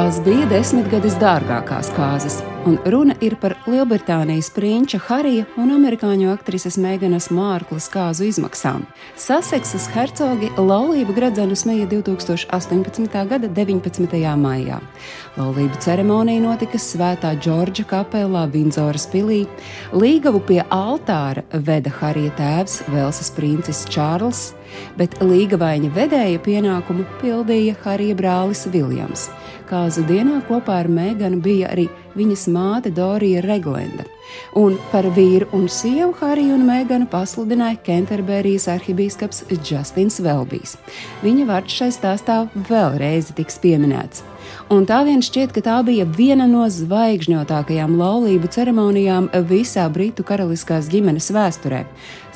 Tās bija desmitgades dārgākās kārtas, un runa ir par Lielbritānijas prinča Harija un amerikāņu aktrises Meganas Mārklas kāzu izmaksām. Saseksas hercogi laulību gradzenu smēja 2018. gada 19. maijā. Laulību ceremonija notika Svētā Džordža kapelā Vindzoras pilī. Līgavu pie altāra veda Harija tēvs Velsas princis Čārls, bet līgavaiņa vedēja pienākumu pildīja Harija brālis Viljams. Kāzu dienā kopā ar Meganu bija arī viņas māte Dorija Reglenda. Un par vīru un sievu Hariju un Meganu pasludināja Kenterberijas arhibīskaps Justins Velbijs. Viņa vārds šai stāstā vēlreiz tiks pieminēts. Un tā vien šķiet, ka tā bija viena no zvaigžņotākajām laulību ceremonijām visā Britu karaliskās ģimenes vēsturē.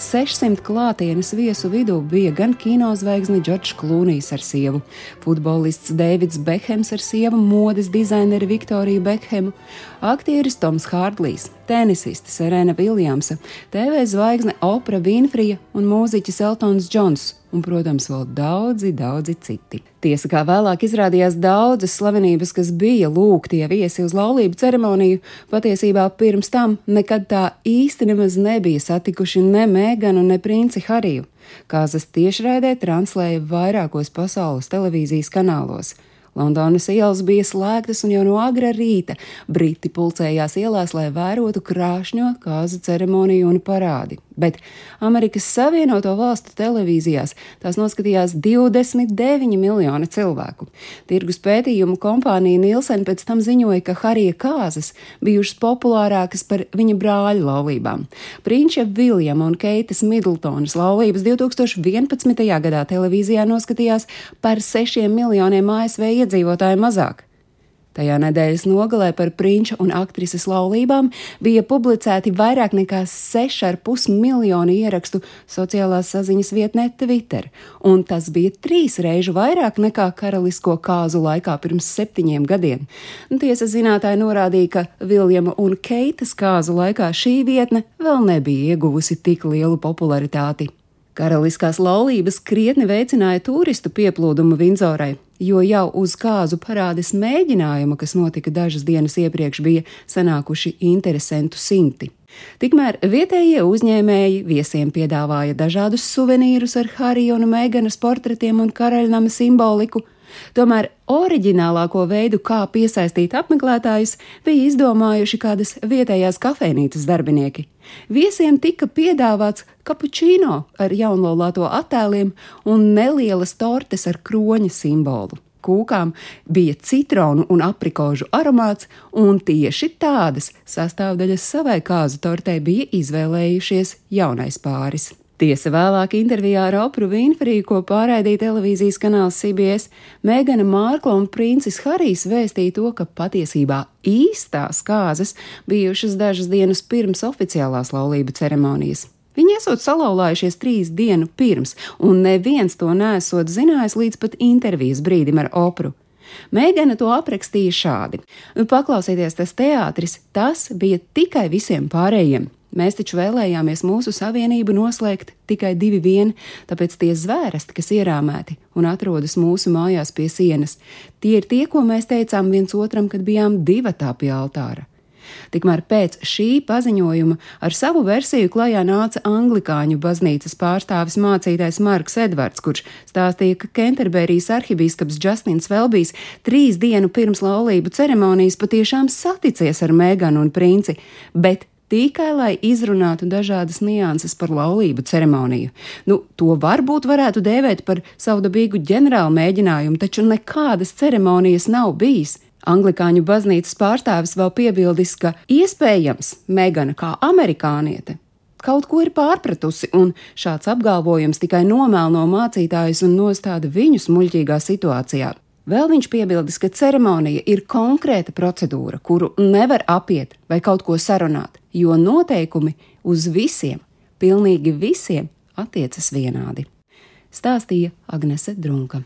600 klātienes viesu vidū bija gan kinozvaigzne Džordžs Klūnijs ar sievu, futbolists Deivids Bekhems ar sievu, modes dizaineri Viktoriju Bekhemu, aktieris Toms Hārdlijs, tenisiste Serena Viljamsa, TV zvaigzne Opra Vinfrija un mūziķis Eltons Džons un, protams, vēl daudzi, daudzi citi. Tiesa, kā vēlāk izrādījās daudzas slavenības, kas bija lūgti ja viesi uz laulību ceremoniju, patiesībā pirms tam nekad tā īsti nemaz nebija satikuši ne Mēganu, ne princi Hariju. Kāzas tiešraidē translēja vairākos pasaules televīzijas kanālos. Londonas ielas bija slēgtas un jau no agra rīta briti pulcējās ielās, lai vērotu krāšņo kāzu ceremoniju un parādi. Bet Amerikas Savienoto Valstu televīzijās tās noskatījās 29 miljoni cilvēku. Tirgus pētījumu kompānija Nielsen pēc tam ziņoja, ka Harija kāzas bijušas populārākas par viņa brāļu laulībām. Prinča Viljama un Keitas Midltonas laulības 2011. gadā televīzijā noskatījās par 6 miljoniem ASV iedzīvotāju mazāk. Tajā nedēļas nogalē par prinča un aktrises laulībām bija publicēti vairāk nekā 6,5 miljoni ierakstu sociālās saziņas vietnē Twitter, un tas bija trīs reižu vairāk nekā karalisko kāzu laikā pirms septiņiem gadiem. Tiesa zinātāji norādīja, ka Viljama un Keitas kāzu laikā šī vietne vēl nebija ieguvusi tik lielu popularitāti. Karaliskās laulības krietni veicināja turistu pieplūdumu Vindzorai, jo jau uz kāzu parādes mēģinājuma, kas notika dažas dienas iepriekš, bija sanākuši interesantu simti. Tikmēr vietējie uzņēmēji viesiem piedāvāja dažādus suvenīrus ar Harija un Meganas portretiem un karaļnama simboliku, Tomēr oriģinālāko veidu, kā piesaistīt apmeklētājus, bija izdomājuši kādas vietējās kafejnīcas darbinieki. Viesiem tika piedāvāts kapučīno ar jaunlaulāto attēliem un nelielas tortes ar kroņa simbolu. Kūkām bija citronu un aprikožu aromāts, un tieši tādas sastāvdaļas savai kāzu tortei bija izvēlējušies jaunais pāris. Tiesa vēlāk intervijā ar Opru Vinfriju, ko pārraidīja televīzijas kanāls CBS, Megana Mārkla un princis Harijs vēstīja to, ka patiesībā īstās kāzas bijušas dažas dienas pirms oficiālās laulību ceremonijas. Viņi esot salauzājušies trīs dienu pirms, un neviens to nesot zinājis līdz pat intervijas brīdim ar Opru. Mēģina to aprakstīja šādi: Paklausieties, tas teātris, tas bija tikai visiem pārējiem. Mēs taču vēlējāmies mūsu savienību noslēgt tikai divi vien, tāpēc tie zvērsti, kas ierāmēti un atrodas mūsu mājās pie sienas, tie ir tie, ko mēs teicām viens otram, kad bijām divatā pie altāra. Tikmēr pēc šī paziņojuma ar savu versiju klajā nāca anglikāņu baznīcas pārstāvis mācītājs Marks Edvards, kurš stāstīja, ka Kenterberijas arhibīskaps Justins Velbijs trīs dienu pirms laulību ceremonijas patiešām saticies ar Meganu un princi, bet tikai lai izrunātu dažādas nianses par laulību ceremoniju. Nu, to varbūt varētu dēvēt par savdabīgu ģenerālu mēģinājumu, taču nekādas ceremonijas nav bijis. Anglikāņu baznīcas pārstāvis vēl piebildis, ka iespējams Megana kā amerikāniete kaut ko ir pārpratusi, un šāds apgalvojums tikai nomēlo mācītājus un nostāda viņus muļķīgā situācijā. Vēl viņš piebildis, ka ceremonija ir konkrēta procedūra, kuru nevar apiet vai kaut ko sarunāt, jo noteikumi uz visiem, pilnīgi visiem, attiecas vienādi. Stāstīja Agnese Drunka.